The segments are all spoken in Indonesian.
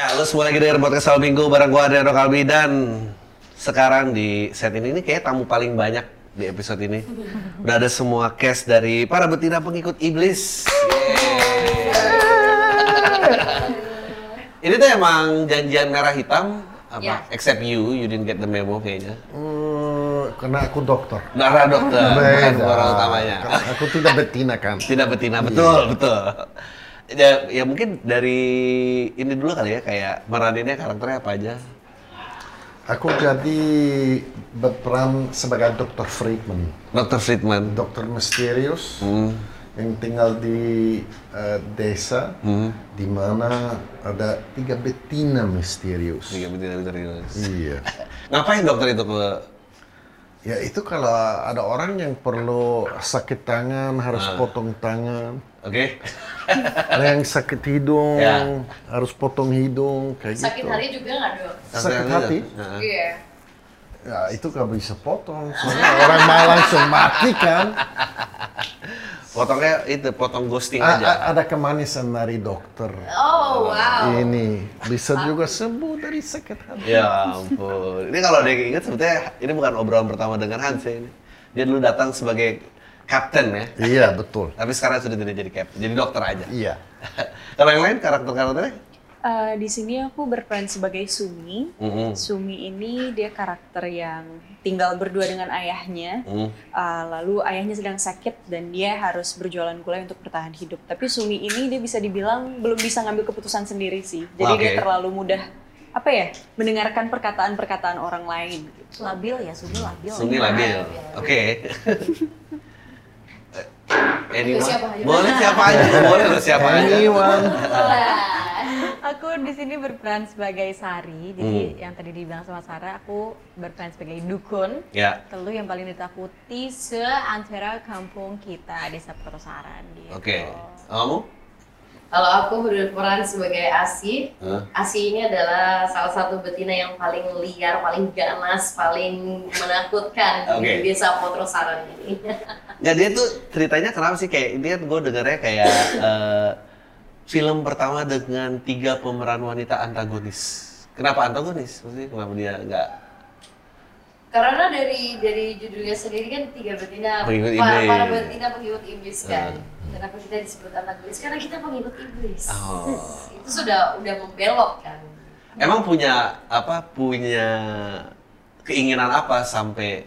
Ya, lu semua lagi denger podcast Sal Minggu bareng gua Adriano Kalbi dan sekarang di set ini ini kayak tamu paling banyak di episode ini. Udah ada semua cast dari para betina pengikut iblis. Ini tuh emang janjian merah hitam apa? Ya. Except you, you didn't get the memo kayaknya. Hmm, karena aku dokter. Darah dokter, bukan pemeran utamanya. Karena aku tidak betina kan. Tidak betina, betul, betul. Ya, ya mungkin dari ini dulu kali ya, kayak meraninnya karakternya apa aja? Aku jadi berperan sebagai Dr. Friedman, Dr. Friedman. dokter misterius Hmm. yang tinggal di eh, desa Hmm. di mana ada tiga betina misterius. Tiga betina misterius. Iya. Ngapain dokter itu ke Ya itu kalau ada orang yang perlu sakit tangan harus Ah. potong tangan. Oke. Ada yang sakit hidung Ya. harus potong hidung kayak Sakit gitu. hati juga nggak dok? Sakit hati? Iya. Ya itu gak bisa potong, soalnya orang mau langsung mati kan. Potongnya itu potong ghosting A- aja. a- ada kemanisan dari dokter. Oh wow. Ini bisa juga sembuh dari sakit hati. Ya ampun. Ini kalau dia ingat sebetulnya ini bukan obrolan pertama dengan Hans ya ini. Dia dulu datang sebagai kapten ya. Iya betul. Tapi sekarang sudah tidak jadi kapten, jadi dokter aja. Iya. kalau yang lain karakter-karakternya? Eh, di sini aku berperan sebagai Sumi. Mm-mm. Sumi ini dia karakter yang tinggal berdua dengan ayahnya. Mm. Eh, lalu ayahnya sedang sakit dan dia harus berjualan gulai untuk bertahan hidup. Tapi Sumi ini dia bisa dibilang belum bisa ngambil keputusan sendiri sih. Jadi Oke. dia terlalu mudah apa ya mendengarkan perkataan-perkataan orang lain. Gitu. Labil ya, Sumi labil. Sumi labil. Oke. Anyone? siapa aja? Boleh siapa aja, boleh lo siapa aja. Anyone. Aku di sini berperan sebagai Sari. Jadi Hmm. yang tadi dibilang sama Sarah, aku berperan sebagai dukun. Ya, Lalu yang paling ditakuti seantara kampung kita desa Pertosaran gitu. oke. Kamu? Kalau aku berperan sebagai Asi, Hah? Asi ini adalah salah satu betina yang paling liar, paling ganas, paling menakutkan Oke. di desa Potrosaran ini. Nggak, dia tuh ceritanya kenapa sih kayak ini kan gue dengarnya kayak eh, film pertama dengan tiga pemeran wanita antagonis. Kenapa antagonis? Maksudnya kenapa dia nggak Karena dari dari judulnya sendiri kan tiga betina, para, para betina pengikut iblis kan. Hmm. Kenapa kita disebut antagonis? Karena kita pengikut iblis. Oh. Itu sudah udah membelok kan. emang punya apa punya keinginan apa sampai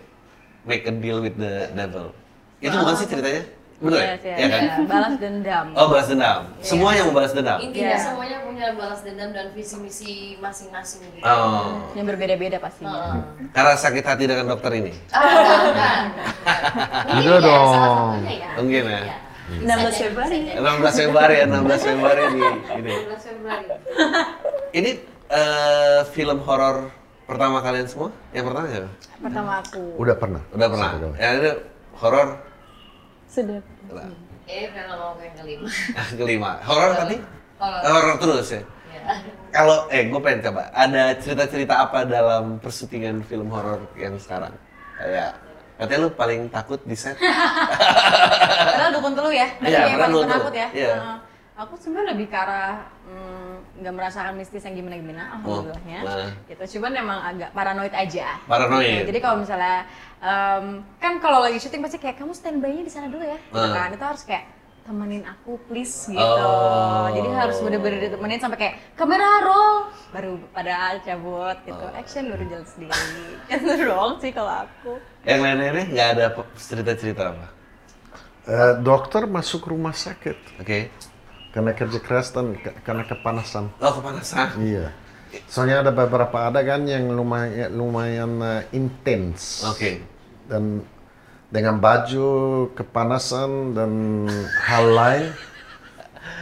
make a deal with the devil? Itu bukan sih ceritanya? Bener ya? Yes, yes, Iya kan? ya. Balas dendam. Oh balas dendam. Semua yang membalas dendam. Intinya Iya. semuanya punya balas dendam dan visi misi masing-masing gitu. Oh. Yang berbeda-beda pastinya. Heeh. Karena sakit hati dengan dokter ini. Tidak Mungkin ya, dong. salah satunya ya. Mungkin ya. Iya. 16 Februari. 16 Februari ya, 16 Februari di ini. 16 Februari. Ini eh, film horor pertama kalian semua? Yang pertama ya? Pertama aku. Udah pernah. Udah pernah. Kali. Ya ini horor Sudah. Eh, film aku yang kelima. kelima. Horor tadi? Horor. Horor terus ya. Ya. Kalau eh gue pengen coba ada cerita-cerita apa dalam persyutingan film horor yang sekarang? Kayak katanya lu paling takut di set. Padahal dukun telu ya. Iya, yang padahal paling dukun. penakut ya. Iya. Heeh. aku sebenarnya lebih ke arah mm, nggak merasakan mistis yang gimana-gimana, alhamdulillahnya. nah. Gitu. Cuman emang agak paranoid aja. Paranoid. Gitu. Jadi kalau misalnya em, kan kalau lagi syuting pasti kayak kamu standby-nya di sana dulu ya. Gitu Nah. kan. Itu harus kayak temenin aku please gitu. Oh. Jadi harus bener-bener ditemenin sampai kayak kamera roll baru pada cabut gitu. Oh. Action baru jalan sendiri. Itu doang sih kalau aku. Yang lain-lainnya nggak ada cerita-cerita apa? Eh, dokter masuk rumah sakit Oke. karena kerja keras dan ke- karena kepanasan. Oh kepanasan. Iya. Soalnya ada beberapa adegan yang lumayan lumayan eh, intens. Oke. Dan dengan baju kepanasan dan hal lain.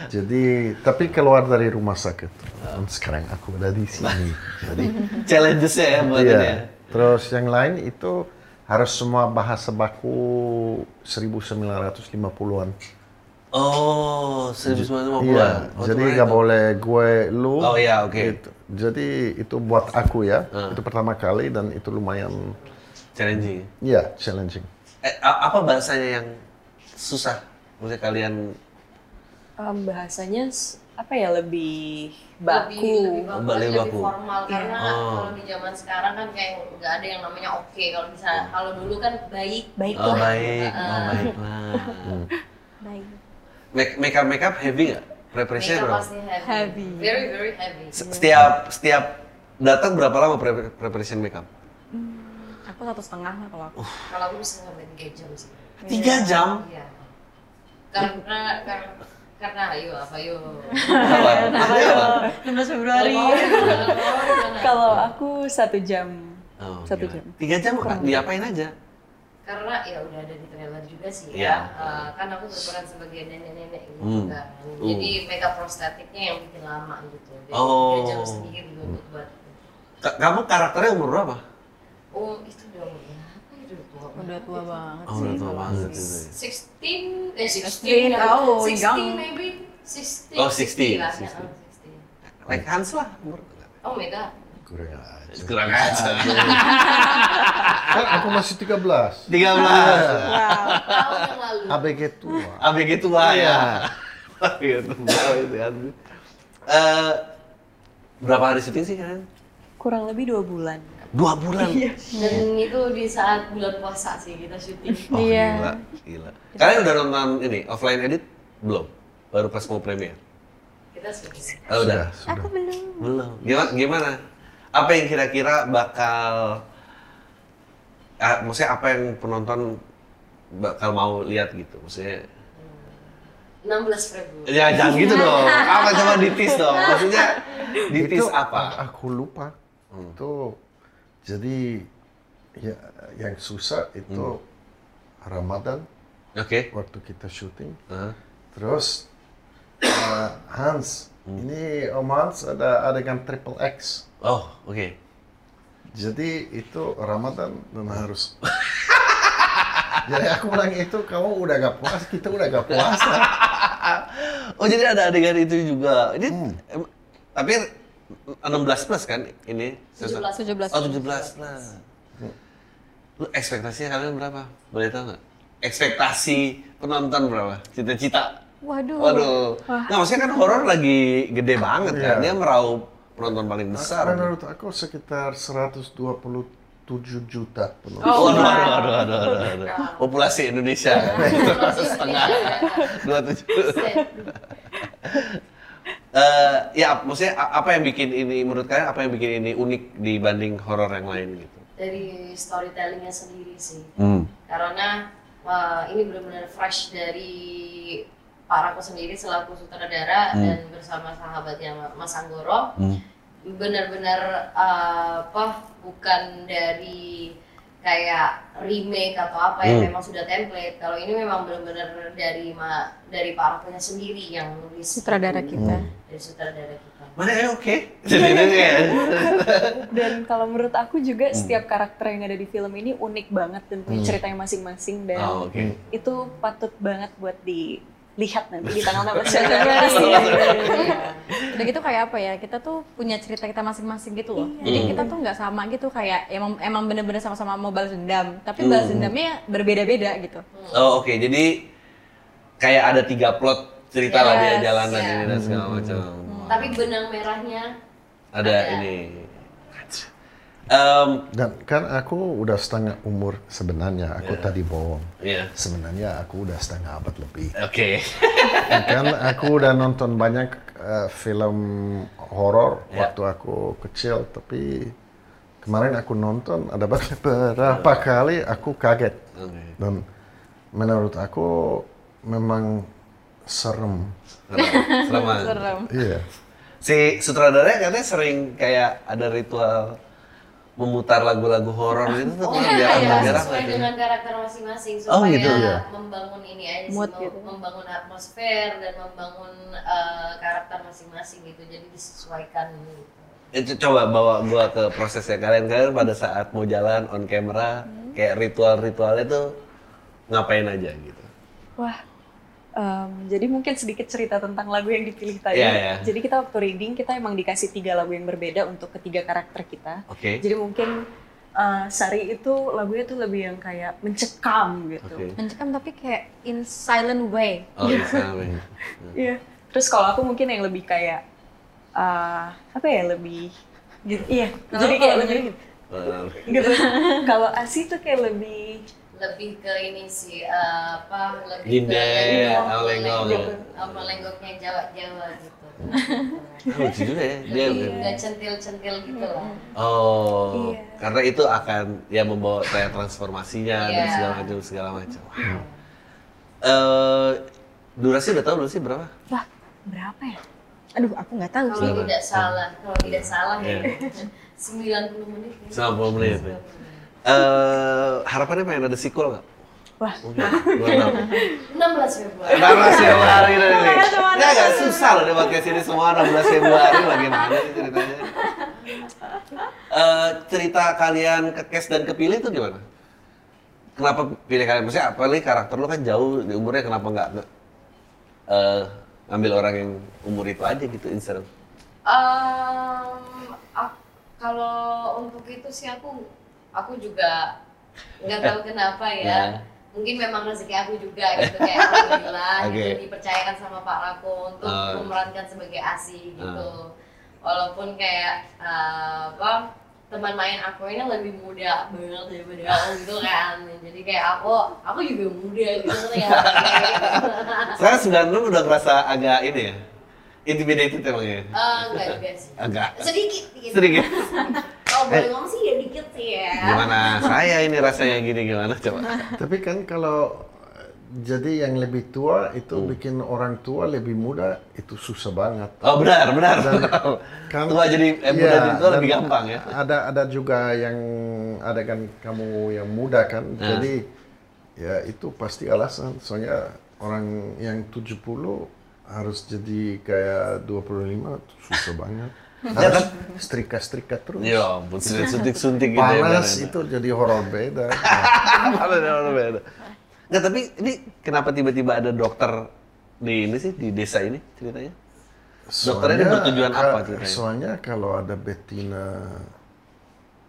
Jadi tapi keluar dari rumah sakit. Dan sekarang aku ada di sini. Jadi Challenges-nya ya buat ini ya. iya. Terus yang lain itu harus semua bahasa baku 1950-an. Oh, 1950 Iya, Oh, jadi nggak boleh gue lu. Oh, iya, oke. gitu. Jadi itu buat aku ya, Ah. itu pertama kali dan itu lumayan, Challenging. ya challenging. Eh, apa bahasanya yang susah? Maksudnya kalian Em, bahasanya apa ya lebih baku. lebih lebih baku, Lebih lebih baku. formal karena Oh. kalau di zaman sekarang kan kayak nggak ada yang namanya oke kalau bisa kalau dulu kan baik Baik Oh lah. baik, oh. Baik. Make makeup makeup heavy nggak? Preparasinya Makeup berapa? pasti heavy. Heavy. very very heavy Se- Setiap setiap datang berapa lama pre- preparation makeup? Aku satu setengah lah kalau aku. kalau aku bisa sampai tiga jam sih Tiga jam? iya karena karena karena ayo apa yo Apa? Maksudnya apa? 16 Februari. Kalau aku satu jam. Oh, Satu gila. jam. Tiga jam kak? Diapain aja? karena ya udah ada di trailer juga sih Iya. ya Eh, kan aku berperan sebagai nenek-nenek gitu Hmm. kan Hmm. jadi makeup prostetiknya yang bikin lama gitu jadi Oh. tiga jam sendiri untuk buat Ka- Kamu karakternya umur berapa? Oh itu udah umur berapa itu udah tua Udah tua banget Oh, sih. udah tua banget itu. 16 eh 16, 16 oh, 16 young. maybe 16 Oh, 16, lah, 16. ya, oh, 16. Like Hans lah. umur. oh my god Kurang aja. Kurang aja. Kan aku masih 13. 13. tahun yang lalu ABG tua. ABG tua ya. ABG tua itu kan. Eh, berapa hari syuting sih kan? Kurang lebih dua bulan. Dua bulan. dan itu di saat bulan puasa sih kita syuting Oh, Iya. gila, gila. Kalian udah nonton ini offline edit belum? Baru pas mau premiere. kita syuting Oh, udah. Sudah. Aku belum. Belum. Gimana? Gimana? Apa yang kira-kira bakal ah, maksudnya apa yang penonton bakal mau lihat gitu? Maksudnya 16 Februari ya jangan gitu dong. Apa coba ditis dong? Maksudnya ditis Itu apa? Aku lupa. Itu jadi ya yang susah itu Ramadan Oke. waktu kita syuting. Hah? Terus eh, Hans, ini Om Hans ada adegan triple X. Oh, oke. Jadi itu Ramadan dan harus. Jadi aku bilang itu kamu udah gak puas, kita udah gak puasa. Oh, jadi ada adegan itu juga. Ini em, tapi 16 plus kan ini? 17. 17. Oh, 17 plus. Lu ekspektasinya kalian berapa? Boleh tahu nggak? Ekspektasi penonton berapa? Cita-cita? Waduh. Waduh. Nah, maksudnya kan horor lagi gede banget yeah. kan? Iya. Dia meraup penonton paling nah, besar. Nah, menurut aku sekitar 127 juta penonton. Oh, oh aduh, aduh, aduh, aduh, aduh, aduh. Populasi Indonesia. Populasi setengah. 27. Uh, ya maksudnya apa yang bikin ini menurut kalian apa yang bikin ini unik dibanding horor yang lain gitu? Dari storytellingnya sendiri sih, hmm. karena uh, ini benar-benar fresh dari para aku sendiri selaku sutradara hmm. dan bersama sahabatnya Mas Anggoro, hmm. benar-benar uh, apa bukan dari kayak remake atau apa yang Hmm. memang sudah template kalau ini memang benar-benar dari ma dari Pak Rakonya sendiri yang nulis Sutradara kita. dari sutradara kita Mana ya oke? Ini kayak Dan kalau menurut aku juga setiap karakter yang ada di film ini unik banget dan punya Hmm. ceritanya masing-masing dan Oh, oke. itu patut banget buat dilihat nanti di tanggal 16 Februari. Iya. Udah gitu kayak apa ya? Kita tuh punya cerita kita masing-masing gitu loh. Jadi Hmm. kita tuh nggak sama gitu kayak emang emang bener-bener sama-sama mau balas dendam, tapi balas dendamnya berbeda-beda gitu. Oh oke, jadi kayak ada tiga plot cerita lah dia Yes, jalanan yes. ini dan segala macam. tapi benang merahnya Ada Ada. ini. Em, Dan kan aku udah setengah umur sebenarnya, aku Iya. tadi bohong. ya, Sebenarnya aku udah setengah abad lebih. oke. kan aku udah nonton banyak eh, film horor Ya. waktu aku kecil, tapi kemarin aku nonton ada beberapa kali aku kaget Oke. dan menurut aku memang serem. Selamat. Serem. Iya. Si sutradaranya katanya sering kayak ada ritual memutar lagu-lagu horor gitu tuh Oh biar iya, iya, biar apa sesuai dengan karakter masing-masing Oh, supaya gitu, iya. membangun ini aja sih, Mood mem- gitu. membangun atmosfer dan membangun eh, karakter masing-masing gitu, jadi disesuaikan gitu. Itu coba bawa gua ke prosesnya kalian kalian pada saat mau jalan on camera kayak ritual-ritualnya tuh ngapain aja gitu. Wah, em, jadi mungkin sedikit cerita tentang lagu yang dipilih tadi. Iya, iya. Jadi kita waktu reading kita emang dikasih tiga lagu yang berbeda untuk ketiga karakter kita. Oke. Jadi mungkin eh, Sari itu lagunya tuh lebih yang kayak mencekam gitu. Oke. Mencekam tapi kayak in silent way. Oh, bisa. weh. Iya. Terus kalau aku mungkin yang lebih kayak eh, apa ya lebih gitu. Iya, jadi kayak lebih gitu. kalau Asi tuh kayak lebih lebih ke ini sih eh, apa lebih Ginde, ke lenggok. lenggok sama lenggoknya Jawa Jawa gitu lucu juga ya dia lebih nggak centil centil gitu lah oh Iya. karena itu akan ya membawa kayak transformasinya dan Iya. segala macam segala macam wow. Eh, durasi udah tahu belum sih berapa Wah, berapa ya? Aduh, aku nggak tahu sih. kalau tidak salah kalau tidak salah ya Iya. 90 menit ya. 90 menit Eh, harapannya pengen ada sequel nggak? wah Mungkin. Gua tahu. 16 Februari 16 Februari dari ini. Ya agak susah loh di podcast ini semua 16 Februari bagaimana sih ceritanya? Eh, cerita kalian ke cast dan kepilih itu gimana? Kenapa pilih kalian? Maksudnya apalagi karakter lu kan jauh di umurnya kenapa nggak nggak, eh, ngambil orang yang umur itu aja gitu instead ak- kalau untuk itu sih aku aku juga nggak tahu kenapa ya. Ya. Mungkin memang rezeki aku juga gitu kayak alhamdulillah Oke. gitu dipercayakan sama Pak Rako untuk Ah. memerankan sebagai Asi gitu. Walaupun kayak eh, apa teman main aku ini lebih muda banget daripada aku gitu kan. Jadi kayak aku aku juga muda gitu ya. Sekarang 96 udah ngerasa agak ini ya? Intimidated emangnya? Eh, enggak juga sih. Agak. Sedikit, dikit. Sedikit. Kalau boleh ngomong sih ya dikit sih ya. Gimana saya ini rasanya gini gimana coba? Tapi kan kalau eh, jadi yang lebih tua itu Hmm. bikin orang tua lebih muda itu susah banget. Oh benar, benar. Kan- Tua jadi eh, muda Iya, jadi tua dan lebih gampang ya. Ada ada juga yang ada kan kamu yang muda kan. Nah. Jadi ya itu pasti alasan. Soalnya orang yang 70 harus jadi kayak 25 itu susah banget. Harus setrika-setrika terus. Ya ampun, suntik-suntik gitu ya. Panas benar. itu jadi horor beda. Panas ya, orang beda. Nggak, tapi ini kenapa tiba-tiba ada dokter di ini sih, di desa ini ceritanya? Dokternya ini bertujuan apa ceritanya? Soalnya kalau ada betina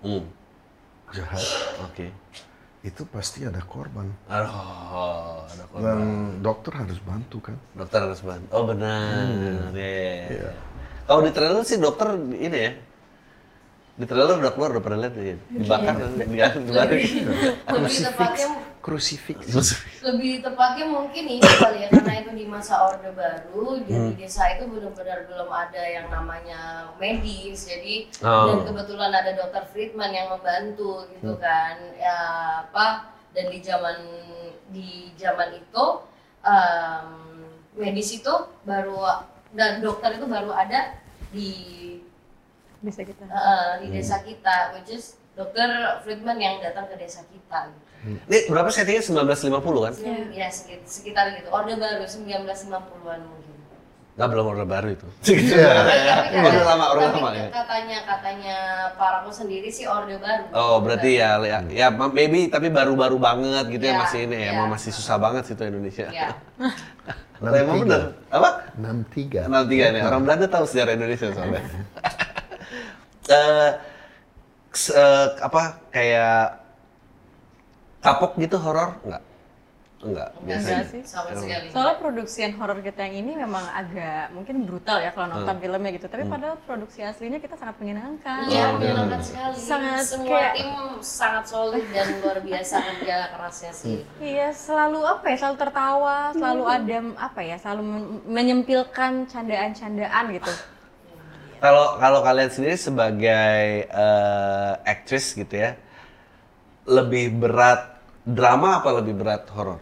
Hmm, jahat, oke. itu pasti ada korban. Aduh, ada korban. Dan dokter harus bantu kan. Dokter harus bantu. Oh benar, ya, ya, ya. Iya. Kalau di trailer sih dokter ini ya, di trailer udah keluar udah pernah lihat ya, dibakar kan, di dibakar. lebih tepatnya Crucifix. lebih tepatnya mungkin ini kali ya karena itu di masa orde baru jadi desa itu benar-benar belum ada yang namanya medis jadi Oh. dan kebetulan ada dokter Friedman yang membantu gitu kan ya apa dan di zaman di zaman itu em, medis itu baru dan dokter itu baru ada di Bisa kita. eh, di desa kita which is dokter Friedman yang datang ke desa kita gitu. Ini berapa settingnya 1950 kan? Ya sekit- sekitar gitu. Orde baru 1950-an mungkin. Nggak belum order baru itu. Iya. Kata- lama, tapi lama ya. Katanya katanya Parako sendiri sih orde baru. Oh berarti ya, ya, ya maybe tapi baru-baru banget gitu ya Ya, masih ini ya, ya. emang masih susah banget sih itu Indonesia. Ya. Tapi emang bener, apa? 63. 63 nih, orang Belanda tahu sejarah Indonesia soalnya. Eh, s- eh, apa kayak kapok gitu horor? Enggak. Enggak, Enggak biasa. Enggak sih, sih. sama sekali. Soalnya produksian horor kita yang ini memang agak mungkin brutal ya kalau nonton Hmm. filmnya gitu. Tapi padahal produksi aslinya kita sangat menyenangkan. Iya, menyenangkan sekali. Sangat Semua kayak- tim sangat solid dan luar biasa kerja kerasnya sih. Iya, selalu apa ya? Selalu tertawa, selalu ada apa ya? Selalu men- menyempilkan candaan-candaan gitu. Kalau kalau kalian sendiri sebagai eh, aktris gitu ya, lebih berat drama apa lebih berat horor?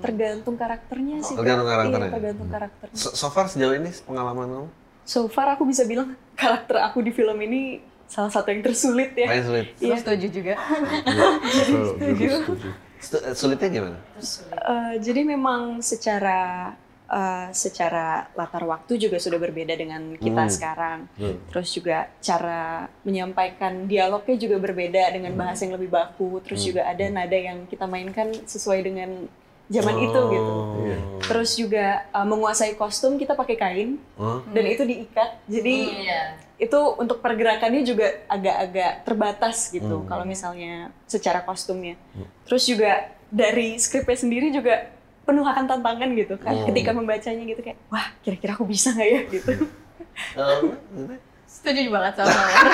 Tergantung karakternya sih. Kak. Tergantung karakternya. Iya, tergantung karakternya. So, so far sejauh ini pengalaman kamu? So far aku bisa bilang karakter aku di film ini salah satu yang tersulit ya. Paling sulit. Iya. Setuju juga. Setuju. Stu- Sulitnya gimana? Eh, jadi memang secara eh, secara latar waktu juga sudah berbeda dengan kita Hmm. sekarang. Hmm. Terus juga cara menyampaikan dialognya juga berbeda dengan Hmm. bahasa yang lebih baku. Terus juga ada nada yang kita mainkan sesuai dengan zaman itu gitu. Iya. Terus juga eh, menguasai kostum kita pakai kain Oh. dan itu diikat. Jadi iya. itu untuk pergerakannya juga agak-agak terbatas gitu Hmm. kalau misalnya secara kostumnya. Terus juga dari skripnya sendiri juga penuh akan tantangan gitu kan Hmm. ketika membacanya gitu kayak wah kira-kira aku bisa nggak ya gitu Oh, Setuju banget sama Mawar.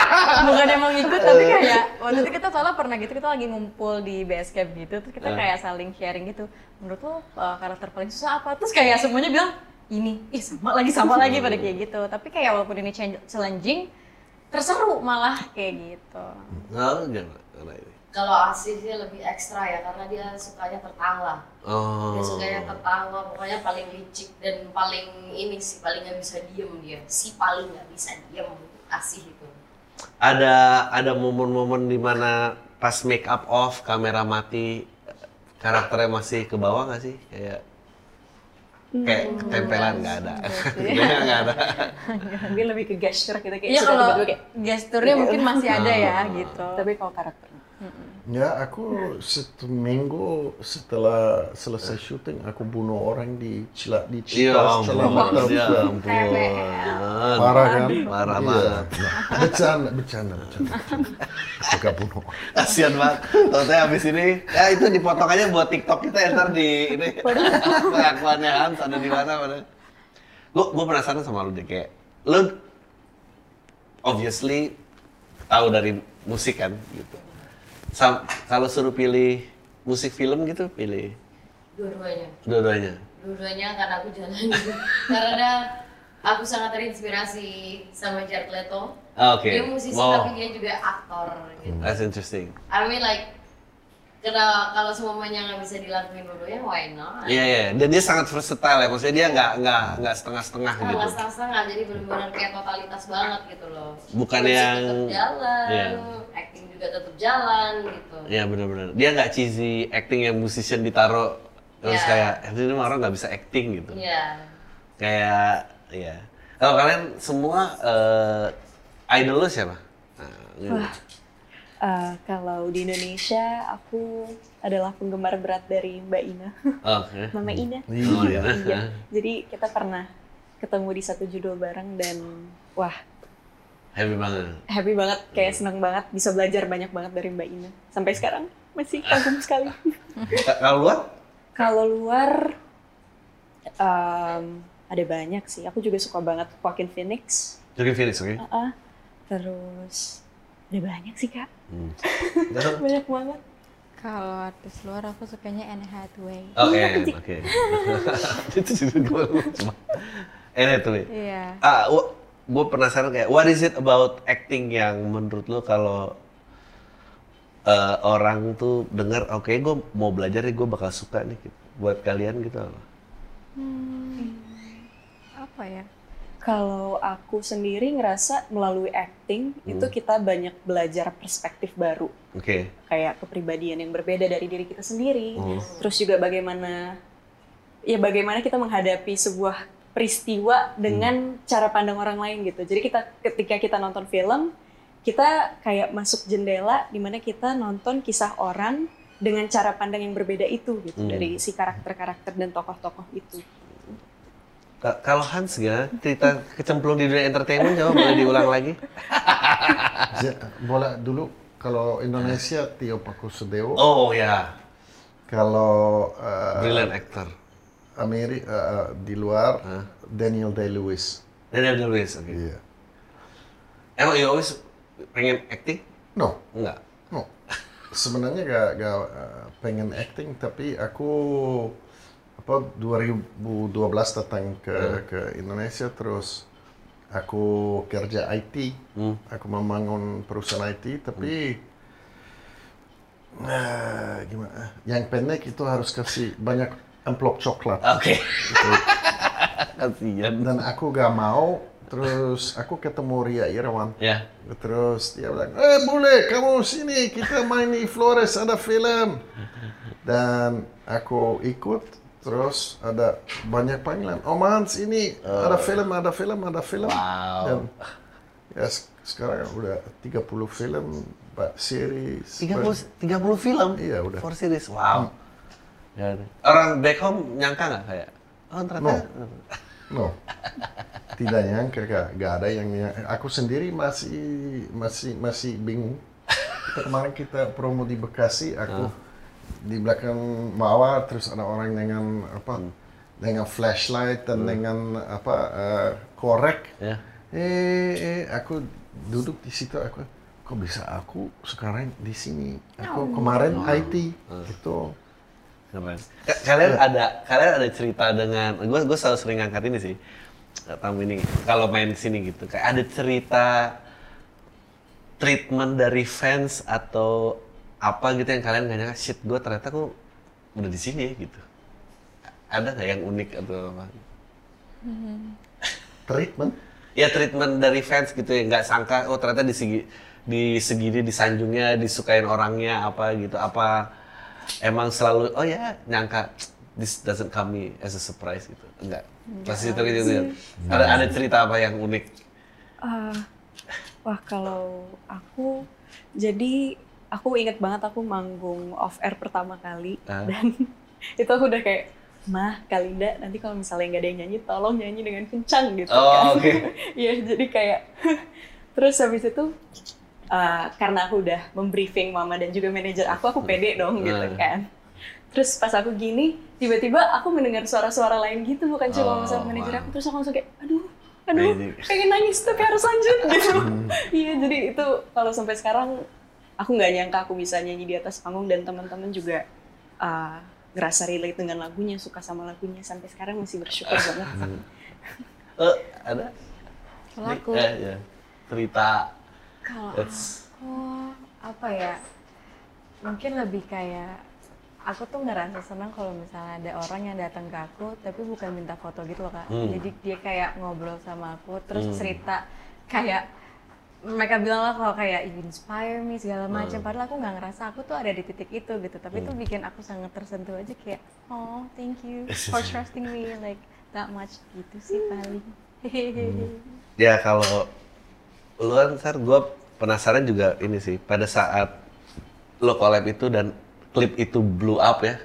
Bukan emang ikut tapi kayak waktu itu kita soalnya pernah gitu kita lagi ngumpul di base camp gitu terus kita Eh. kayak saling sharing gitu. Menurut lo uh, karakter paling susah apa? Terus kayak semuanya bilang ini, ih sama lagi sama lagi pada kayak gitu. Tapi kayak walaupun ini ch- challenging terseru malah kayak gitu. oh, gimana? Kalau Asih sih lebih ekstra ya karena dia sukanya tertawa. Oh. Dia sukanya tertawa, pokoknya paling licik dan paling ini sih paling nggak bisa diem dia. Si paling nggak bisa diem Asih itu. ada ada momen-momen di mana pas make up off kamera mati karakternya masih ke bawah nggak sih kayak kayak tempelan nggak ada nggak ada mungkin lebih ke gesture gitu kayak Iya kalau gesturnya mungkin masih ada ya gitu. tapi kalau karakter Ya, aku satu minggu setelah selesai syuting, aku bunuh orang di Cila di ya Citas, ampun Cilamatau. ya ampun Parah kan? Parah Iya. banget. Nah, bercanda, bercanda, bercanda. Aku gak bunuh kasian banget Tote abis ini ya itu dipotong aja buat TikTok kita ya, ntar di ini pengakuannya Hans ada di mana mana gue gue penasaran sama lu deh kayak lu obviously tahu dari musik kan gitu kalau suruh pilih musik film gitu pilih Dua-duanya. dua-duanya Dua-duanya karena aku jalan karena aku sangat terinspirasi sama Jared Leto. Ah, oke Dia musisi Wow. tapi dia juga aktor gitu. that's interesting I mean like karena kalau semuanya nggak bisa dilakuin dua-duanya why not? iya iya dan dia sangat versatile ya maksudnya dia nggak nggak nggak setengah-setengah gitu Nggak setengah-setengah, jadi benar-benar kayak totalitas banget gitu loh. Bukan Musik yang- tetap jalan, Iya. acting juga tetap jalan gitu. Iya benar-benar. Dia nggak cheesy acting yang musician ditaruh terus Iya. kayak "Eh, ini mah orang nggak bisa acting gitu. Iya. Kayak iya. Kalau kalian semua eh, idol lu siapa? Nah. Eh, kalau di Indonesia aku adalah penggemar berat dari Mbak Ina Oke. Mama Ina Oh, iya. iya jadi kita pernah ketemu di satu judul bareng dan wah Happy banget. happy banget kayak seneng banget bisa belajar banyak banget dari Mbak Ina sampai sekarang masih kagum sekali Ka- Kalau luar? kalau luar em, ada banyak sih aku juga suka banget Joaquin Phoenix Joaquin Phoenix, oke? Ah, ah. terus ada banyak sih kak Hmm. banyak banget Kalau artis luar aku sukanya Anne Hathaway. Oke, oke. Itu juga gue cuma. Tuh. nih. Iya. Ah, gue penasaran kayak, what is it about acting yang menurut lo kalau eh, orang tuh dengar, oke gue mau belajar nih, gue bakal suka nih, gitu. buat kalian gitu. Apa ya? Kalau aku sendiri ngerasa melalui acting itu kita banyak belajar perspektif baru, Oke. kayak kepribadian yang berbeda dari diri kita sendiri. Hmm. Terus juga bagaimana ya bagaimana kita menghadapi sebuah peristiwa dengan cara pandang orang lain gitu. Jadi kita ketika kita nonton film, kita kayak masuk jendela di mana kita nonton kisah orang dengan cara pandang yang berbeda itu gitu Hmm. dari si karakter-karakter dan tokoh-tokoh itu. Ka- Kalau Hans gimana? Cerita kecemplung di dunia entertainment coba boleh diulang lagi? Ja- Boleh dulu kalau Indonesia Tio Pakusadewo, Oh ya, kalau eh, brilliant actor. Ameri eh, di luar Daniel Day Lewis. Daniel Day-Lewis, oke. Iya. Emang you always pengen acting? No, Enggak. no. Sebenarnya gak, gak eh, pengen acting tapi aku apa 2012 datang ke ke Indonesia terus aku kerja IT. Hmm. Aku membangun perusahaan IT tapi eh, gimana? Yang pendek itu harus kasih banyak amplop coklat. Oke. Kasian. Dan aku gak mau. Terus aku ketemu Ria Irawan. Ya. Terus dia bilang, eh boleh kamu sini kita main di Flores ada film. Dan aku ikut. Terus ada banyak panggilan. Om Hans ini ada film, ada film, ada film. Wow. Dan ya se- sekarang udah 30 film, series. 30, 30 film? Iya, udah. Four series, wow. Ya, orang back home nyangka nggak kayak? Oh ternyata. No. Tidak nyangka gak, gak ada yang nyangka. Aku sendiri masih masih masih bingung. Kita- Kemarin kita promo di Bekasi, aku di belakang Mawar terus ada orang dengan apa dengan flashlight dan dengan apa eh, korek Ya. eh, eh aku duduk di situ aku kok bisa aku sekarang di sini aku kemarin IT gitu Keren. Kalian ada kalian ada cerita dengan gue gue selalu sering ngangkat ini sih tamu ini kalau main sini gitu. Kayak ada cerita treatment dari fans atau apa gitu yang kalian gak nyangka shit gue ternyata kok udah di sini ya gitu. Ada nggak yang unik atau apa? Treatment? Ya treatment dari fans gitu ya nggak sangka oh ternyata di segi di segini disanjungnya disukain orangnya apa gitu. Apa emang selalu oh ya nyangka this doesn't come me as a surprise gitu. Enggak. Pasti cerita gitu ya. ada ada cerita apa yang unik? Ah, wah kalau aku jadi aku inget banget aku manggung off air pertama kali. Ah. dan itu aku udah kayak mah Kalinda nanti kalau misalnya nggak ada yang nyanyi tolong nyanyi dengan kencang gitu Oh, kan. oke. Iya jadi kayak terus habis itu uh, karena aku udah membriefing mama dan juga manajer aku aku pede dong gitu Ah. kan. Terus pas aku gini tiba-tiba aku mendengar suara-suara lain gitu bukan Oh, cuma sama manajer wow. aku. Terus aku langsung kayak aduh aduh Amazing. pengen nangis tapi harus lanjut. Gitu. Iya jadi itu kalau sampai sekarang aku nggak nyangka aku bisa nyanyi di atas panggung dan teman-teman juga uh, ngerasa relate dengan lagunya suka sama lagunya. Sampai sekarang masih bersyukur banget. Eh, ada? Kalau aku, Eh, ya. cerita kalau that's aku apa ya? Mungkin lebih kayak aku tuh ngerasa senang kalau misalnya ada orang yang datang ke aku tapi bukan minta foto gitu loh kak. Hmm. Jadi dia kayak ngobrol sama aku terus Hmm. cerita kayak mereka bilang lah kalau kayak you inspire me segala macam Hmm. padahal aku nggak ngerasa aku tuh ada di titik itu gitu tapi itu bikin aku sangat tersentuh aja kayak oh thank you for trusting me like that much gitu sih paling Ya kalau lu kan Sar, gue penasaran juga ini sih pada saat lo collab itu dan klip itu blew up ya,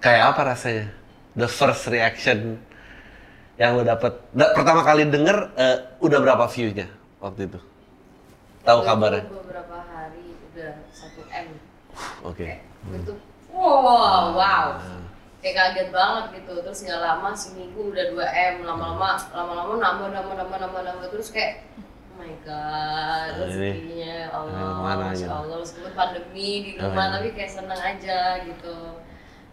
kayak apa rasanya? The first reaction yang lo dapet, da- pertama kali denger eh, udah berapa view-nya waktu itu? Tahu kabarnya? beberapa hari udah 1 m Oke. kayak itu wow wow kayak kaget banget gitu terus nggak lama seminggu udah 2 m lama-lama lama-lama nambah nambah nambah nambah nambah terus kayak oh my god Nah, rezekinya ya ini Allah Masya gitu. Allah meskipun pandemi di Oh, rumah iya. tapi kayak seneng aja gitu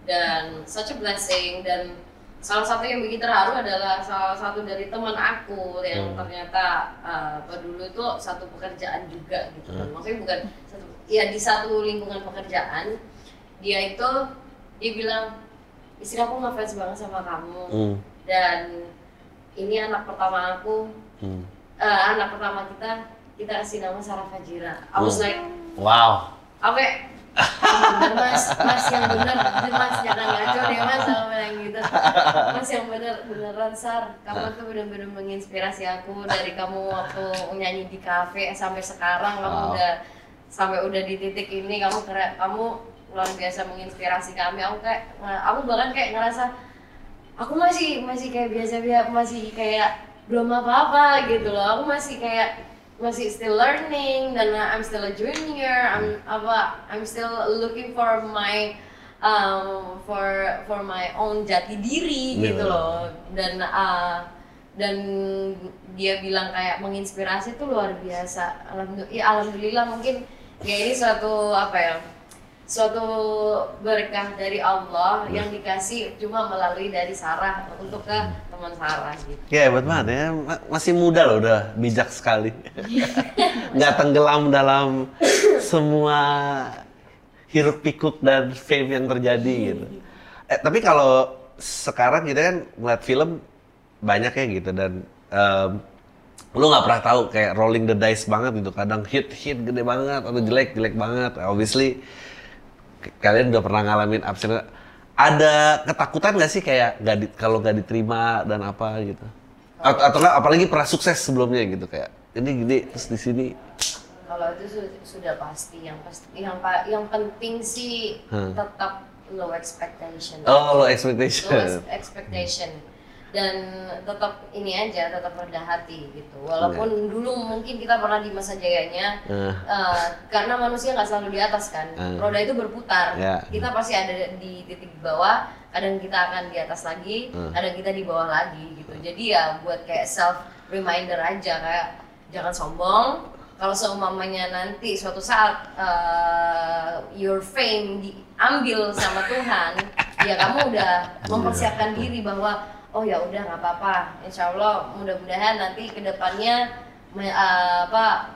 dan such a blessing dan salah satu yang bikin terharu adalah salah satu dari teman aku yang Hmm. ternyata uh, dulu itu satu pekerjaan juga gitu kan Hmm. maksudnya bukan satu ya di satu lingkungan pekerjaan dia itu dia bilang istri aku ngefans banget sama kamu. Hmm. dan ini anak pertama aku. Hmm. eh, anak pertama kita kita kasih nama Sarah Fajira. I was Hmm. like Wow. oke. Bener mas. Mas yang bener. Mas. Jangan ngaco deh mas sama yang gitu. Mas yang bener beneran sar. Kamu tuh bener-bener menginspirasi aku dari kamu waktu nyanyi di kafe sampai sekarang. Kamu Wow. udah sampai udah di titik ini. Kamu keren. Kamu luar biasa menginspirasi kami. Aku kayak aku bahkan kayak ngerasa aku masih masih kayak biasa biasa masih kayak belum apa-apa gitu loh. Aku masih kayak masih still learning dan I'm still a junior. I'm apa I'm still looking for my um, for for my own jati diri Iya. gitu loh. Dan uh, dan dia bilang kayak menginspirasi itu luar biasa. Alhamdulillah ya alhamdulillah mungkin ya ini suatu apa ya suatu berkah dari Allah yang dikasih cuma melalui dari Sarah untuk ke teman Sarah gitu. Ya hebat banget ya, Ma- masih muda loh udah bijak sekali. Nggak tenggelam dalam semua hiruk pikuk dan fame yang terjadi gitu. Eh, tapi kalau sekarang kita kan ngeliat film banyak ya gitu dan em, lu nggak pernah tahu kayak rolling the dice banget gitu kadang hit hit gede banget atau jelek jelek banget obviously kalian udah pernah ngalamin downs. ada ketakutan nggak sih kayak nggak di- kalau nggak diterima dan apa gitu atau, atau nggak apalagi pernah sukses sebelumnya gitu kayak ini gede terus di sini Kalau itu su- sudah pasti yang pasti yang yang penting sih Hmm. tetap low expectation. oh low low expectation ex- expectation. Dan tetap ini aja tetap rendah hati gitu. Walaupun dulu mungkin kita pernah di masa jayanya Eh, eh, karena manusia nggak selalu di atas kan. Eh. roda itu berputar. Ya. kita pasti ada di titik bawah kadang kita akan di atas lagi Eh. kadang kita di bawah lagi gitu. Jadi ya buat kayak self reminder aja kayak jangan sombong. Kalau seumpamanya nanti suatu saat eh, your fame diambil sama Tuhan ya kamu udah mempersiapkan diri bahwa oh ya udah nggak apa-apa insya Allah mudah-mudahan nanti ke depannya me- eh, apa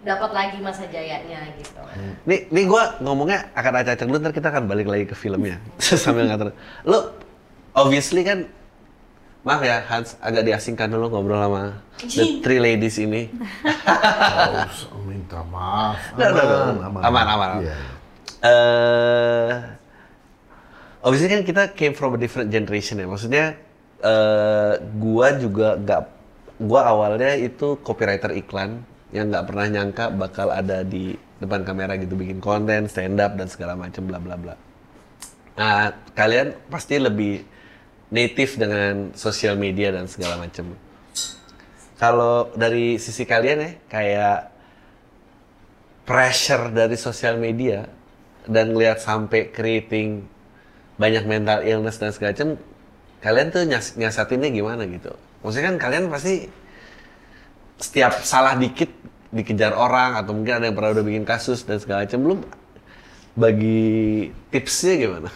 dapat lagi masa jayanya gitu Nih, nih gue ngomongnya akan acak-acak dulu, ntar kita akan balik lagi ke filmnya sambil ngatur. Lo obviously kan, maaf ya Hans, agak diasingkan dulu ngobrol sama the three ladies ini. Harus minta maaf. Nggak. Aman, Aman, aman, aman. Iya. eh obviously kan kita came from a different generation ya. Maksudnya, eh gua juga nggak, gua awalnya itu copywriter iklan yang nggak pernah nyangka bakal ada di depan kamera gitu bikin konten, stand up dan segala macam bla bla bla. Nah, kalian pasti lebih native dengan sosial media dan segala macam. Kalau dari sisi kalian ya, kayak pressure dari sosial media dan ngelihat sampai creating banyak mental illness dan segala macam, kalian tuh nyas nyasatinnya gimana gitu? Maksudnya kan kalian pasti setiap salah dikit dikejar orang atau mungkin ada yang pernah udah bikin kasus dan segala macam, belum bagi tipsnya gimana?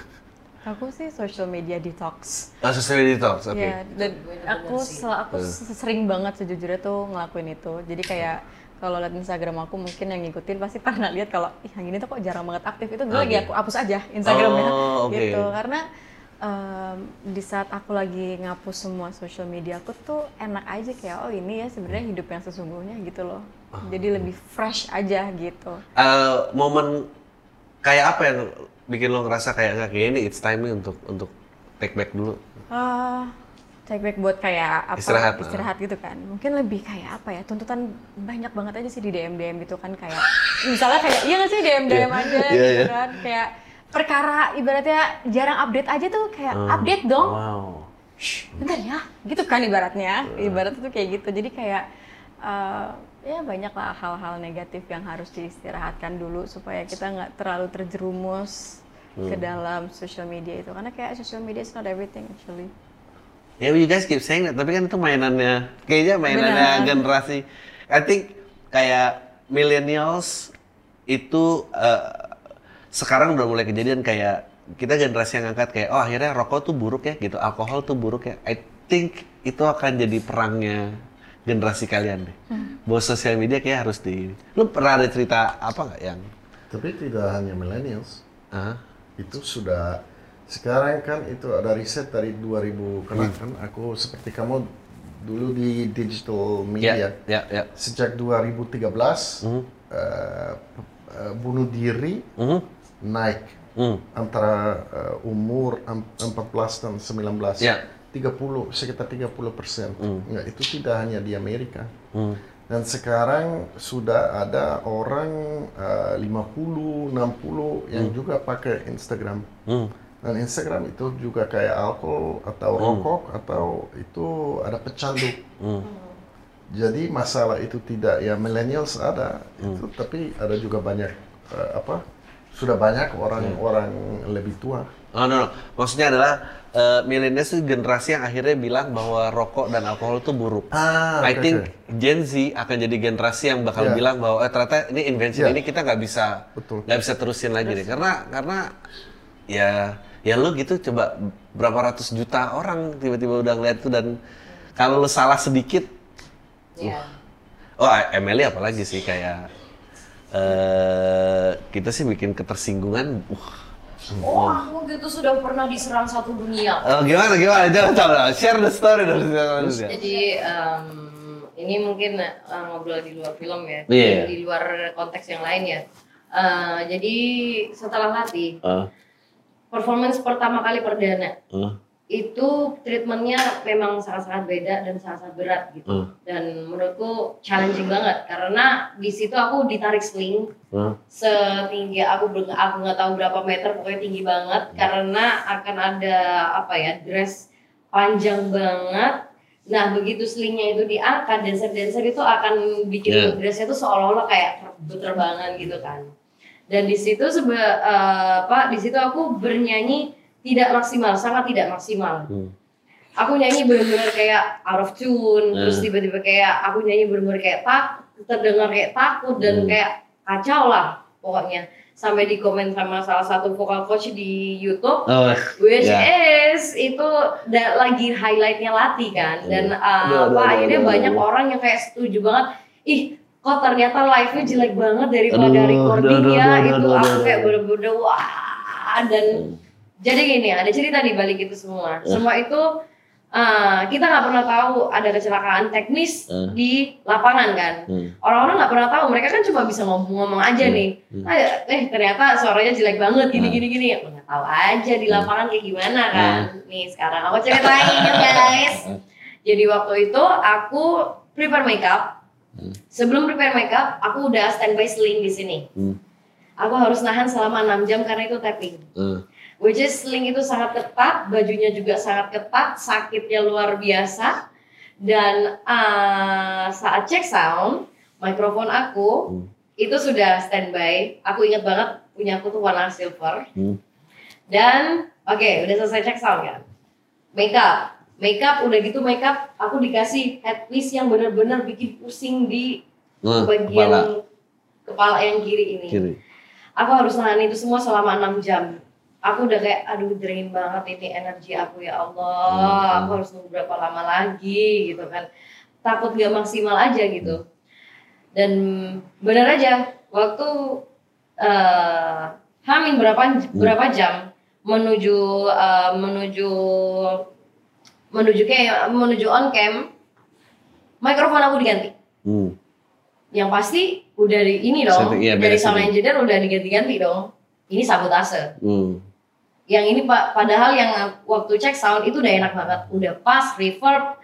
Aku sih social media detox. Oh, social media detox, oke. Iya, dan Bener-bener aku aku sering banget sejujurnya tuh ngelakuin itu. Jadi kayak kalau liat Instagram aku mungkin yang ngikutin pasti pernah lihat kalau ih yang ini tuh kok jarang banget aktif itu gue lagi Oke. aku hapus aja Instagramnya Oh, oke. gitu karena em, di saat aku lagi ngapus semua social media aku tuh enak aja kayak oh ini ya sebenarnya hidup yang sesungguhnya gitu loh. Ah. jadi lebih fresh aja gitu. Eh, momen kayak apa yang bikin lo ngerasa kayak nggak kayak ini it's time nih untuk untuk take back dulu. Ah take back buat kayak apa Istirahat, ah. istirahat gitu kan. Mungkin lebih kayak apa ya tuntutan banyak banget aja sih di DM DM gitu kan kayak misalnya kayak iya nggak sih DM DM aja Iya, gitu iya. kan. Kayak perkara ibaratnya jarang update aja tuh kayak Hmm. update dong. Wow. Shh, bentar ya. Gitu kan ibaratnya. Ibaratnya tuh kayak gitu. Jadi kayak eh, ya banyak lah hal-hal negatif yang harus diistirahatkan dulu supaya kita nggak terlalu terjerumus Hmm. ke dalam social media itu. Karena kayak social media is not everything actually. Ya, you guys keep saying that, tapi kan itu mainannya, kayaknya mainannya Benar. generasi. I think kayak millennials itu eh, sekarang udah mulai kejadian kayak kita generasi yang angkat kayak oh akhirnya rokok tuh buruk ya gitu, alkohol tuh buruk ya. I think itu akan jadi perangnya generasi kalian deh. Bahwa sosial media kayak harus di. Lu pernah ada cerita apa nggak yang? Tapi tidak hanya millennials. ah itu sudah sekarang kan itu ada riset dari 2000 karena kan aku seperti kamu dulu di digital media ya, ya. sejak 2013 eh, eh, bunuh diri Mhm. Naik Hmm. antara eh, umur em- 14 dan 19 Ya. 30 sekitar 30 persen itu tidak hanya di Amerika Hmm. dan sekarang sudah ada orang eh, 50 60 yang juga pakai Instagram Hmm. dan Instagram itu juga kayak alkohol atau rokok atau itu ada pecandu Hmm. jadi masalah itu tidak ya millennials ada Hmm. itu tapi ada juga banyak eh, apa sudah banyak orang-orang lebih tua Oh no, no. maksudnya adalah uh, millennials itu generasi yang akhirnya bilang bahwa rokok dan alkohol itu buruk. Ah, I think oke. Gen Z akan jadi generasi yang bakal Iya. bilang bahwa eh, ternyata ini invention Iya. ini kita nggak bisa nggak bisa terusin lagi deh karena karena ya ya lu gitu coba berapa ratus juta orang tiba-tiba udah ngeliat itu dan kalau lu salah sedikit ya oh Emily apalagi sih kayak eh kita sih bikin ketersinggungan. Uh, oh aku gitu sudah pernah diserang satu dunia. Oh, gimana gimana? Jangan coba. Share the story dari Jadi em, ini mungkin eh, ngobrol di luar film ya, Iya. di luar konteks yang lain ya. Eh, jadi setelah latih, Uh, performance pertama kali perdana. Uh, itu treatmentnya memang sangat-sangat beda dan sangat-sangat berat gitu. Hmm. Dan menurutku challenging banget karena di situ aku ditarik sling uh. setinggi aku ber- aku nggak tahu berapa meter pokoknya tinggi banget karena akan ada apa ya dress panjang banget. Nah begitu slingnya itu diangkat, dancer-dancer itu akan bikin Yeah. dressnya tuh seolah-olah kayak ter- terbangan gitu kan. Dan di situ sebe eh, apa di situ aku bernyanyi tidak maksimal, sangat tidak maksimal. Hmm. Aku nyanyi benar-benar kayak out of tune, terus Hmm. tiba-tiba kayak aku nyanyi benar-benar kayak tak terdengar kayak takut dan Hmm. kayak kacau lah pokoknya. Sampai di komen sama salah satu vokal coach di YouTube Oh, which Ya. is itu da- lagi highlightnya Lati kan dan uh, Aduh, aduh, apa aduh, akhirnya aduh, banyak aduh. orang yang kayak setuju banget ih kok ternyata live-nya jelek banget daripada aduh, aduh, itu aduh, aku kayak bener-bener wah dan jadi gini ada cerita di balik itu semua Ya. semua itu uh, kita nggak pernah tahu ada kecelakaan teknis Eh. di lapangan kan Hmm. orang-orang nggak pernah tahu mereka kan cuma bisa ngomong-ngomong aja Hmm. nih Hmm. Ah, eh ternyata suaranya jelek banget gini Hmm. gini gini nggak tahu aja di Hmm. lapangan kayak gimana kan nih sekarang aku ceritain ya guys jadi waktu itu aku prepare makeup Hmm. sebelum prepare makeup aku udah standby sling di sini Hmm. aku harus nahan selama 6 jam karena itu tapping Hmm. Which is sling itu sangat ketat, bajunya juga sangat ketat, sakitnya luar biasa. Dan uh, saat cek sound, mikrofon aku Hmm. itu sudah standby. Aku ingat banget punya aku tuh warna silver. Hmm. Dan oke, udah selesai cek sound kan. Makeup, makeup udah gitu makeup aku dikasih headpiece yang bener-bener bikin pusing di Nah, bagian kepala kepala yang kiri ini kiri. aku harus nahan itu semua selama enam jam aku udah kayak aduh drain banget ini energi aku ya Allah Hmm. aku harus nunggu berapa lama lagi gitu kan takut gak maksimal aja gitu dan bener aja waktu eh Hamin berapa berapa jam menuju eh, menuju menuju kayak menuju on cam mikrofon aku diganti Hmm. yang pasti udah di ini dong Setting, iya, dari setting. engineer udah diganti-ganti dong ini sabotase Hmm. Yang ini pak padahal yang waktu cek sound itu udah enak banget. Udah pas reverb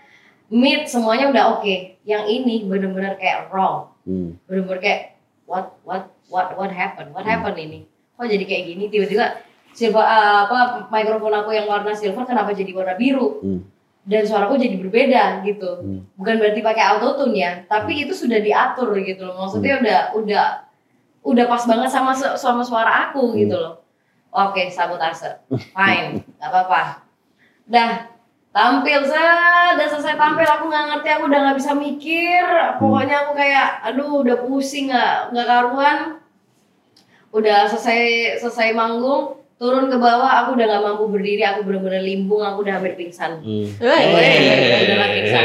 mid semuanya udah oke. Yang ini bener-bener kayak raw. Hmm. bener-bener kayak what what what what happened? What Hmm. happened ini? Kok jadi kayak gini? Tiba-tiba silver uh, apa mikrofon aku yang warna silver kenapa jadi warna biru? Hmm. dan suaraku jadi berbeda gitu. Hmm. bukan berarti pakai autotune ya tapi itu sudah diatur gitu loh. Maksudnya Hmm. udah udah udah pas banget sama sama suara aku gitu loh oke sabotase fine nggak apa-apa dah tampil saya udah selesai tampil aku nggak ngerti aku udah nggak bisa mikir pokoknya aku kayak aduh udah pusing nggak nggak karuan udah selesai selesai manggung turun ke bawah aku udah nggak mampu berdiri aku bener-bener limbung aku udah hampir pingsan Hmm. Beneran pingsan.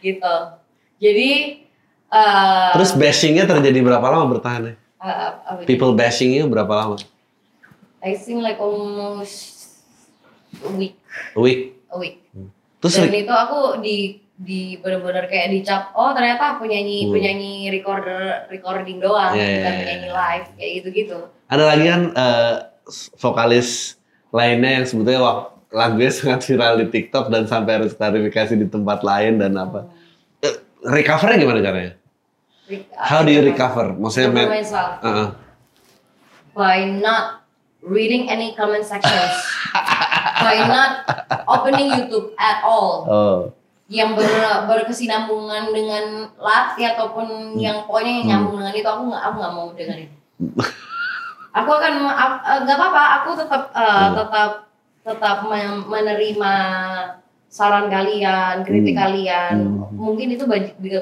gitu jadi eh Terus bashingnya terjadi berapa lama bertahan ya? eh, apa itu? People bashingnya berapa lama? I think like almost a week A week. a week Terus dan itu aku di di bener-bener kayak dicap oh ternyata penyanyi Hmm. penyanyi recorder recording doang iya, bukan iya. penyanyi live kayak gitu gitu ada lagi kan eh, vokalis lainnya yang sebetulnya wak- lagunya sangat viral di TikTok dan sampai harus klarifikasi di tempat lain dan apa. Eh, recovernya gimana caranya? How do you recover? Maksudnya mental Uh-uh. by not reading any comment sections by not opening YouTube at all Oh. yang ber, berkesinambungan dengan Lati ataupun yang pokoknya yang nyambung dengan itu aku nggak aku nggak mau dengerin. aku akan eh, nggak apa-apa aku tetap eh, tetap tetap men- menerima saran kalian, kritik Hmm. kalian. Hmm. Mungkin itu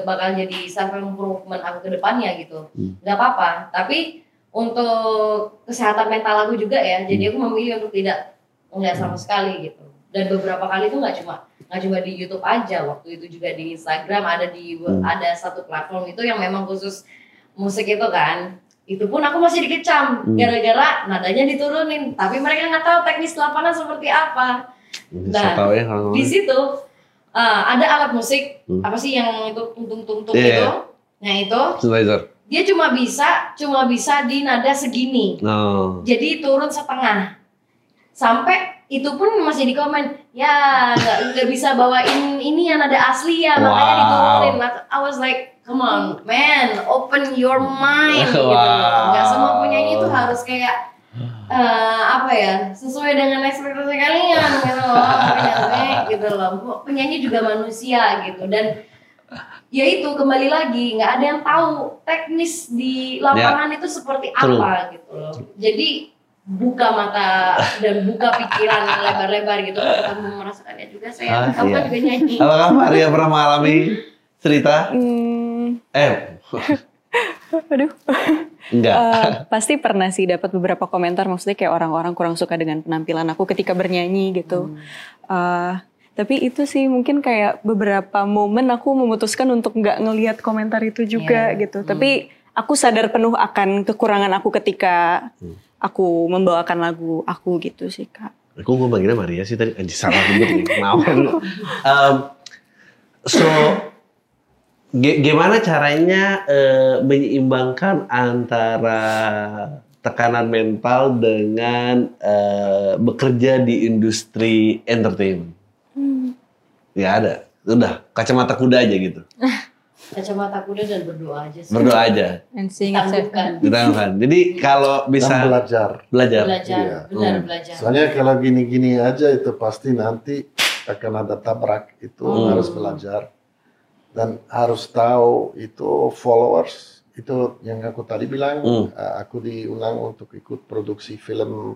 bakal jadi self improvement aku ke depannya gitu. Hmm. apa-apa. Tapi untuk kesehatan mental aku juga ya, jadi aku memilih untuk tidak nggak sama sekali gitu. Dan beberapa kali itu nggak cuma nggak cuma di YouTube aja, waktu itu juga di Instagram ada di Hmm. ada satu platform itu yang memang khusus musik itu kan. Itu pun aku masih dikecam Hmm. gara-gara nadanya diturunin, tapi mereka nggak tahu teknis lapangan seperti apa. Nah, tahu ya Di situ uh, ada alat musik Hmm. apa sih yang itu tung-tung-tung Iya, itu? iya. Nah itu synthesizer. Dia cuma bisa cuma bisa di nada segini. No. jadi turun setengah. Sampai itu pun masih di komen ya nggak bisa bawain ini yang nada asli ya makanya Wow. diturunin. Nah, I was like come on man open your mind. Gitu. Loh nggak semua penyanyi itu harus kayak eh, apa ya sesuai dengan ekspektasi kalian gitu loh penyanyi gitu loh. Penyanyi juga manusia gitu. Dan ya itu kembali lagi nggak ada yang tahu teknis di lapangan itu seperti Ya. True. apa gitu loh jadi buka mata dan buka pikiran lebar-lebar gitu kamu merasakannya juga saya Ah, kamu kan iya. juga nyanyi Apakah Maria pernah mengalami cerita? Hmm, Eh, aduh. enggak. Eh, pasti pernah sih dapat beberapa komentar maksudnya kayak orang-orang kurang suka dengan penampilan aku ketika bernyanyi gitu. Eh, tapi itu sih mungkin kayak beberapa momen aku memutuskan untuk nggak ngelihat komentar itu juga Iya. gitu. Tapi aku sadar penuh akan kekurangan aku ketika aku membawakan lagu aku gitu sih kak. Aku gue manggilnya Maria sih tadi, anjir salah nih, maaf. Um, so, gimana caranya eh, menyeimbangkan antara tekanan mental dengan eh, bekerja di industri entertainment? Ya ada, udah kacamata kuda aja gitu, kacamata kuda dan berdoa aja sih. Berdoa aja, And seeing it tangguhkan ditangguhkan. Jadi kalau Dan bisa belajar. belajar, belajar. Iya. benar Hmm. belajar. Soalnya kalau gini-gini aja itu pasti nanti akan ada tabrak. Itu Hmm. harus belajar. Dan harus tahu itu followers. Itu yang aku tadi bilang. Hmm. eh, aku diundang untuk ikut produksi film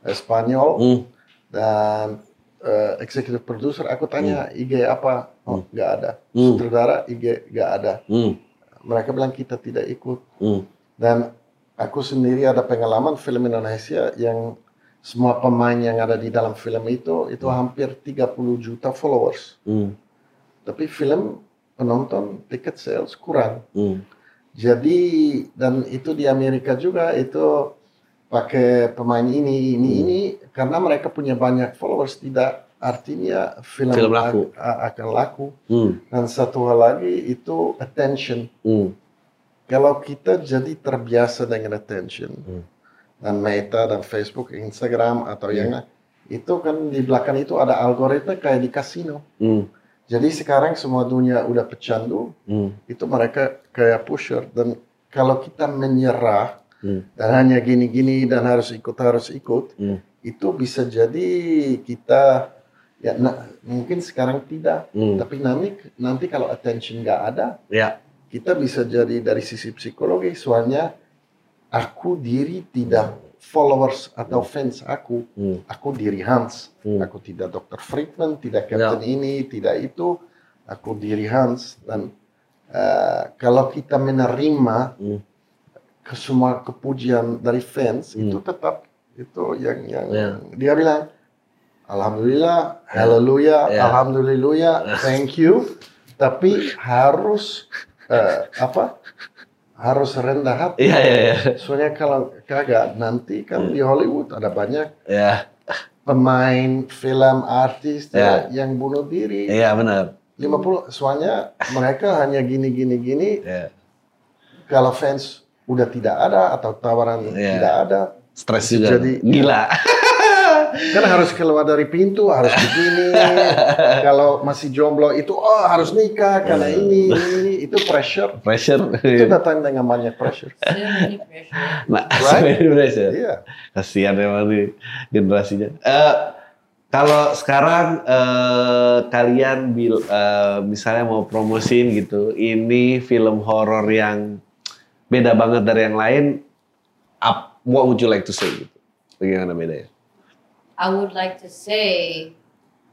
Spanyol Hmm, dan eh, executive producer aku tanya IG apa? Oh nggak ada. Hmm. sutradara IG nggak ada. Hmm, mereka bilang kita tidak ikut. Hmm, dan aku sendiri ada pengalaman film Indonesia yang semua pemain yang ada di dalam film itu itu hampir 30 juta followers. hmm, Tapi film penonton tiket sales kurang. hmm, Jadi dan itu di Amerika juga itu pakai pemain ini ini Hmm. ini karena mereka punya banyak followers tidak artinya film, Film laku. akan laku. hmm, Dan satu hal lagi itu attention. hmm, Kalau kita jadi terbiasa dengan attention Hmm. dan Meta dan Facebook, Instagram atau Iya. yang lain, itu kan di belakang itu ada algoritma kayak di kasino. hmm, Jadi sekarang semua dunia udah pecandu, hmm, itu mereka kayak pusher dan kalau kita menyerah hmm. dan hanya gini-gini dan harus ikut harus ikut, Hmm. itu bisa jadi kita ya na- mungkin sekarang tidak, Hmm. tapi nanti nanti kalau attention nggak ada, Ya, kita bisa jadi dari sisi psikologi soalnya aku diri tidak followers atau fans aku hmm, aku diri Hans Hmm. aku tidak Dr. Friedman tidak Captain ini tidak itu aku diri Hans dan eh, kalau kita menerima Hmm. Ke semua kepujian dari fans Hmm. itu tetap itu yang yang Ya. dia bilang Alhamdulillah, Haleluya, Ya. Alhamdulillah, thank you. Tapi harus eh, apa? Harus rendah hati. iya, iya, iya, Soalnya kalau kagak nanti kan di Hollywood ada banyak ya, pemain film artis Ya. yang bunuh diri. iya benar, 50 soalnya mereka hanya gini gini gini ya, kalau fans udah tidak ada atau tawaran Ya. tidak ada stres juga, Jadi- gila, kan harus keluar dari pintu harus begini. Kalau masih jomblo itu oh harus nikah karena Ya. ini ini itu pressure. Pressure, itu datang dengan banyak pressure. Nah, Right? pressure, iya. Kasihan emang nih generasinya. Eh, kalau sekarang eh, kalian bil, eh, misalnya mau promosiin gitu, ini film horor yang beda banget dari yang lain, up, what would you like to say gitu? Bagaimana bedanya? I would like to say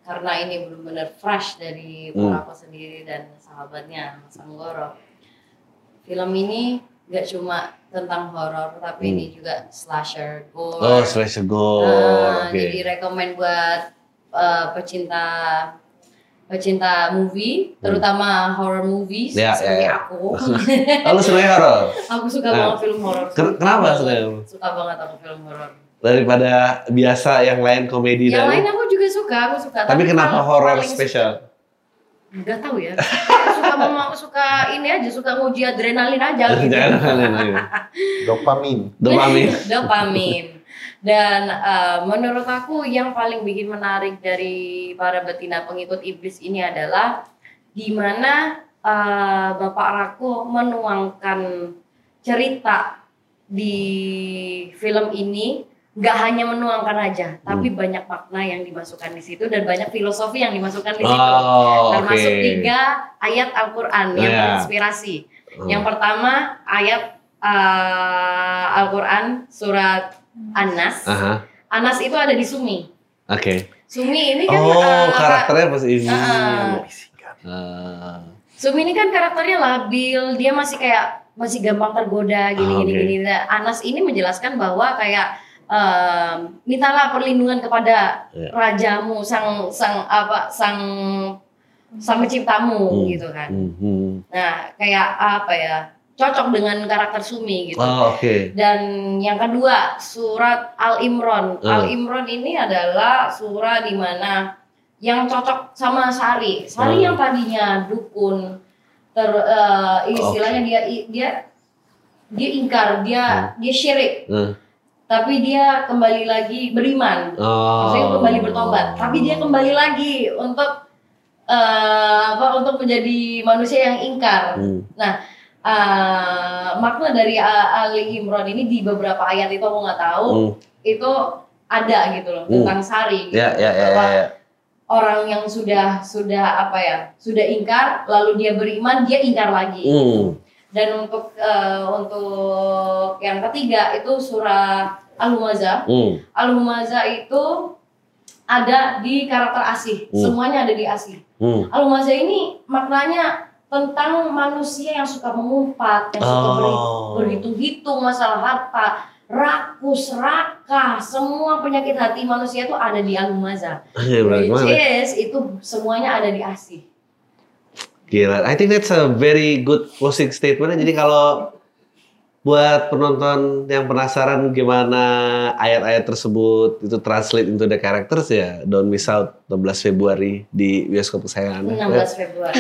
karena ini benar-benar fresh dari Hmm. Porako sendiri dan sahabatnya Mas Anggoro. Film ini gak cuma tentang horor tapi Hmm. ini juga slasher gore. Oh, slasher gore, Nah, oke. Jadi rekomend buat uh, pecinta pecinta movie, terutama horror movies Ya, ya, seperti ya. aku. Oh, lu senangnya horor? aku suka Nah. banget film Suka kenapa banget. suka? Suka banget aku film horor. Daripada biasa yang lain komedi Yang dan... lain aku juga suka, aku suka. Tapi kenapa paling- horor paling spesial? Gak tahu ya. Aku suka memang suka ini aja, suka nguji adrenalin aja gitu. Jangan lain dopamin Dopamin. Dopamin. Dan eh, menurut aku yang paling bikin menarik dari para betina pengikut iblis ini adalah di mana eh, Bapak Rako menuangkan cerita di film ini nggak hanya menuangkan aja, tapi Hmm. banyak makna yang dimasukkan di situ dan banyak filosofi yang dimasukkan di situ. Oh. Termasuk tiga ayat Al-Quran yang Ya. terinspirasi. Hmm. Yang pertama ayat uh, Al-Quran surat Anas. Aha, Anas itu ada di Sumi. oke. Sumi ini kan Oh, uh, karakternya pas ini. uh, Ah. Sumi ini kan karakternya labil, dia masih kayak masih gampang tergoda gini Ah, gini oke. gini. Nah, Anas ini menjelaskan bahwa kayak um, mintalah perlindungan kepada Ya. rajamu, sang sang apa sang sang penciptamu Hmm. gitu kan. Hmm, hmm. Nah, kayak apa ya? Cocok dengan karakter Sumi gitu. Oh, oke. Dan yang kedua, surat Al-Imran. Hmm. Al-Imran ini adalah surah di mana yang cocok sama Sari. Sari Hmm. yang tadinya dukun ter eh, istilahnya dia dia dia ingkar, dia dia syirik, Hmm. tapi dia kembali lagi beriman. Oh. Maksudnya kembali bertobat, tapi dia kembali lagi untuk eh, apa untuk menjadi manusia yang ingkar. Hmm. Nah, uh, makna dari uh, Ali Imran ini di beberapa ayat itu aku nggak tahu Hmm. itu ada gitu loh Hmm. tentang sari. Gitu. Ya, ya, ya, Bahwa ya. Orang yang sudah sudah apa ya sudah ingkar lalu dia beriman dia ingkar lagi. Hmm. Dan untuk uh, untuk yang ketiga itu surah Al-Humazah. Hmm. Al-Humazah itu ada di karakter asih. Hmm. Semuanya ada di asih. Hmm. Al-Humazah ini maknanya tentang manusia yang suka mengumpat, yang suka Oh. berhitung-hitung masalah harta, rakus, rakah, semua penyakit hati manusia itu ada di berarti Which gimana? is itu semuanya ada di asih. Gila, I think that's a very good closing statement. Jadi kalau buat penonton yang penasaran gimana ayat-ayat tersebut itu translate into the characters ya, don't miss out 16 Februari di bioskop kesayangan Anda. 16 Februari.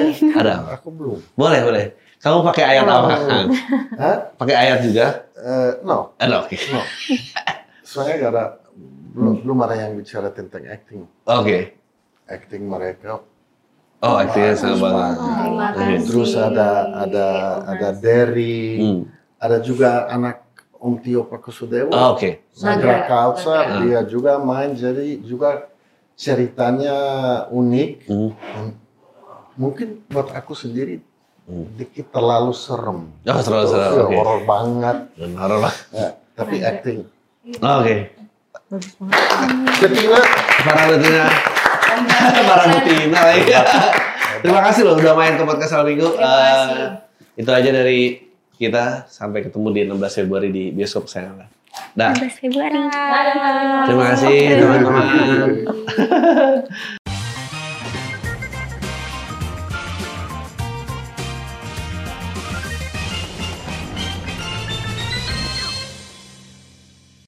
Ada. Aku belum. Boleh, boleh. Kamu pakai ayat Oh. apa? Hah? Pakai ayat juga? Eh, no, Ada, oke. no. Soalnya gak ada, belum, belum ada yang bicara tentang acting. Oke. Acting mereka. Oh, aktifnya sama banget. Terima Oke. kasih. Terus ada ada ada Derry, Hmm. ada juga anak Om Tio Pakusudewo. Oh, oke. Nagra Nagra. Kalsa, Nagra. dia juga main, jadi juga ceritanya unik. Hmm. Mungkin buat aku sendiri Hmm. dikit terlalu serem. Oh, terlalu serem, Iya, oke. horor banget. Horor banget. Ya, tapi acting. Oh, Oke. Betina, Para betina. Para betina lagi. Terima kasih loh udah main ke podcast Hal Minggu. Terima kasih. Eh, itu aja dari kita. Sampai ketemu di 16 Februari di bioskop kesayangan. Dah. Februari. Dadah. Terima kasih teman-teman.